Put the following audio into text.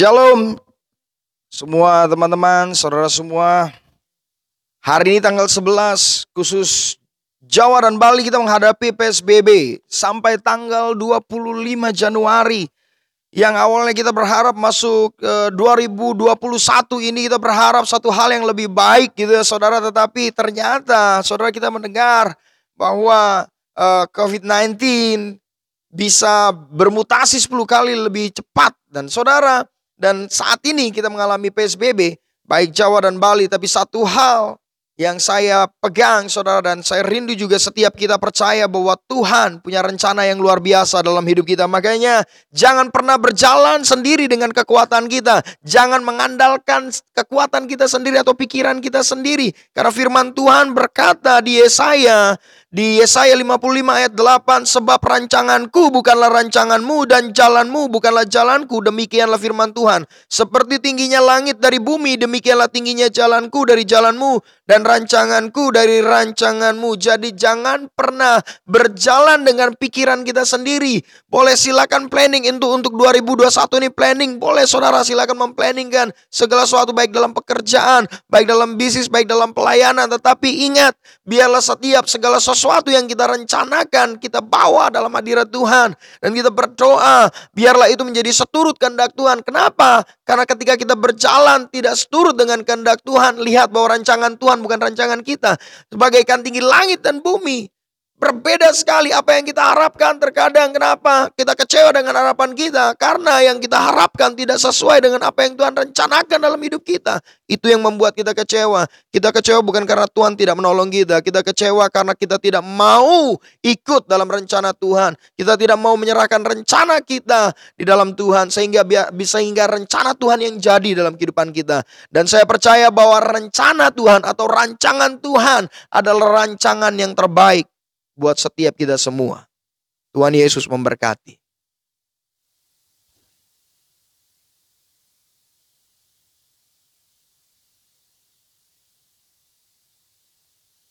Shalom semua teman-teman, saudara semua. Hari ini tanggal 11 khusus Jawa dan Bali kita menghadapi PSBB sampai tanggal 25 Januari. Yang awalnya kita berharap masuk ke 2021 ini kita berharap satu hal yang lebih baik gitu ya saudara. Tetapi ternyata saudara kita mendengar bahwa uh, eh, COVID-19 bisa bermutasi 10 kali lebih cepat. Dan saudara dan saat ini kita mengalami PSBB, baik Jawa dan Bali, tapi satu hal yang saya pegang saudara dan saya rindu juga setiap kita percaya bahwa Tuhan punya rencana yang luar biasa dalam hidup kita. Makanya jangan pernah berjalan sendiri dengan kekuatan kita. Jangan mengandalkan kekuatan kita sendiri atau pikiran kita sendiri. Karena firman Tuhan berkata di Yesaya di Yesaya 55 ayat 8, sebab rancanganku bukanlah rancanganmu dan jalanmu bukanlah jalanku, demikianlah firman Tuhan. Seperti tingginya langit dari bumi, demikianlah tingginya jalanku dari jalanmu dan rancanganku dari rancanganmu. Jadi jangan pernah berjalan dengan pikiran kita sendiri. Boleh silakan planning untuk untuk 2021 ini planning. Boleh saudara silakan memplanningkan segala sesuatu baik dalam pekerjaan, baik dalam bisnis, baik dalam pelayanan. Tetapi ingat, biarlah setiap segala sesuatu yang kita rencanakan, kita bawa dalam hadirat Tuhan. Dan kita berdoa, biarlah itu menjadi seturut kehendak Tuhan. Kenapa? Karena ketika kita berjalan tidak seturut dengan kehendak Tuhan, lihat bahwa rancangan Tuhan bukan rancangan kita. Sebagaikan tinggi langit dan bumi. Berbeda sekali apa yang kita harapkan terkadang kenapa kita kecewa dengan harapan kita karena yang kita harapkan tidak sesuai dengan apa yang Tuhan rencanakan dalam hidup kita. Itu yang membuat kita kecewa. Kita kecewa bukan karena Tuhan tidak menolong kita, kita kecewa karena kita tidak mau ikut dalam rencana Tuhan. Kita tidak mau menyerahkan rencana kita di dalam Tuhan sehingga bisa hingga rencana Tuhan yang jadi dalam kehidupan kita. Dan saya percaya bahwa rencana Tuhan atau rancangan Tuhan adalah rancangan yang terbaik buat setiap kita semua. Tuhan Yesus memberkati.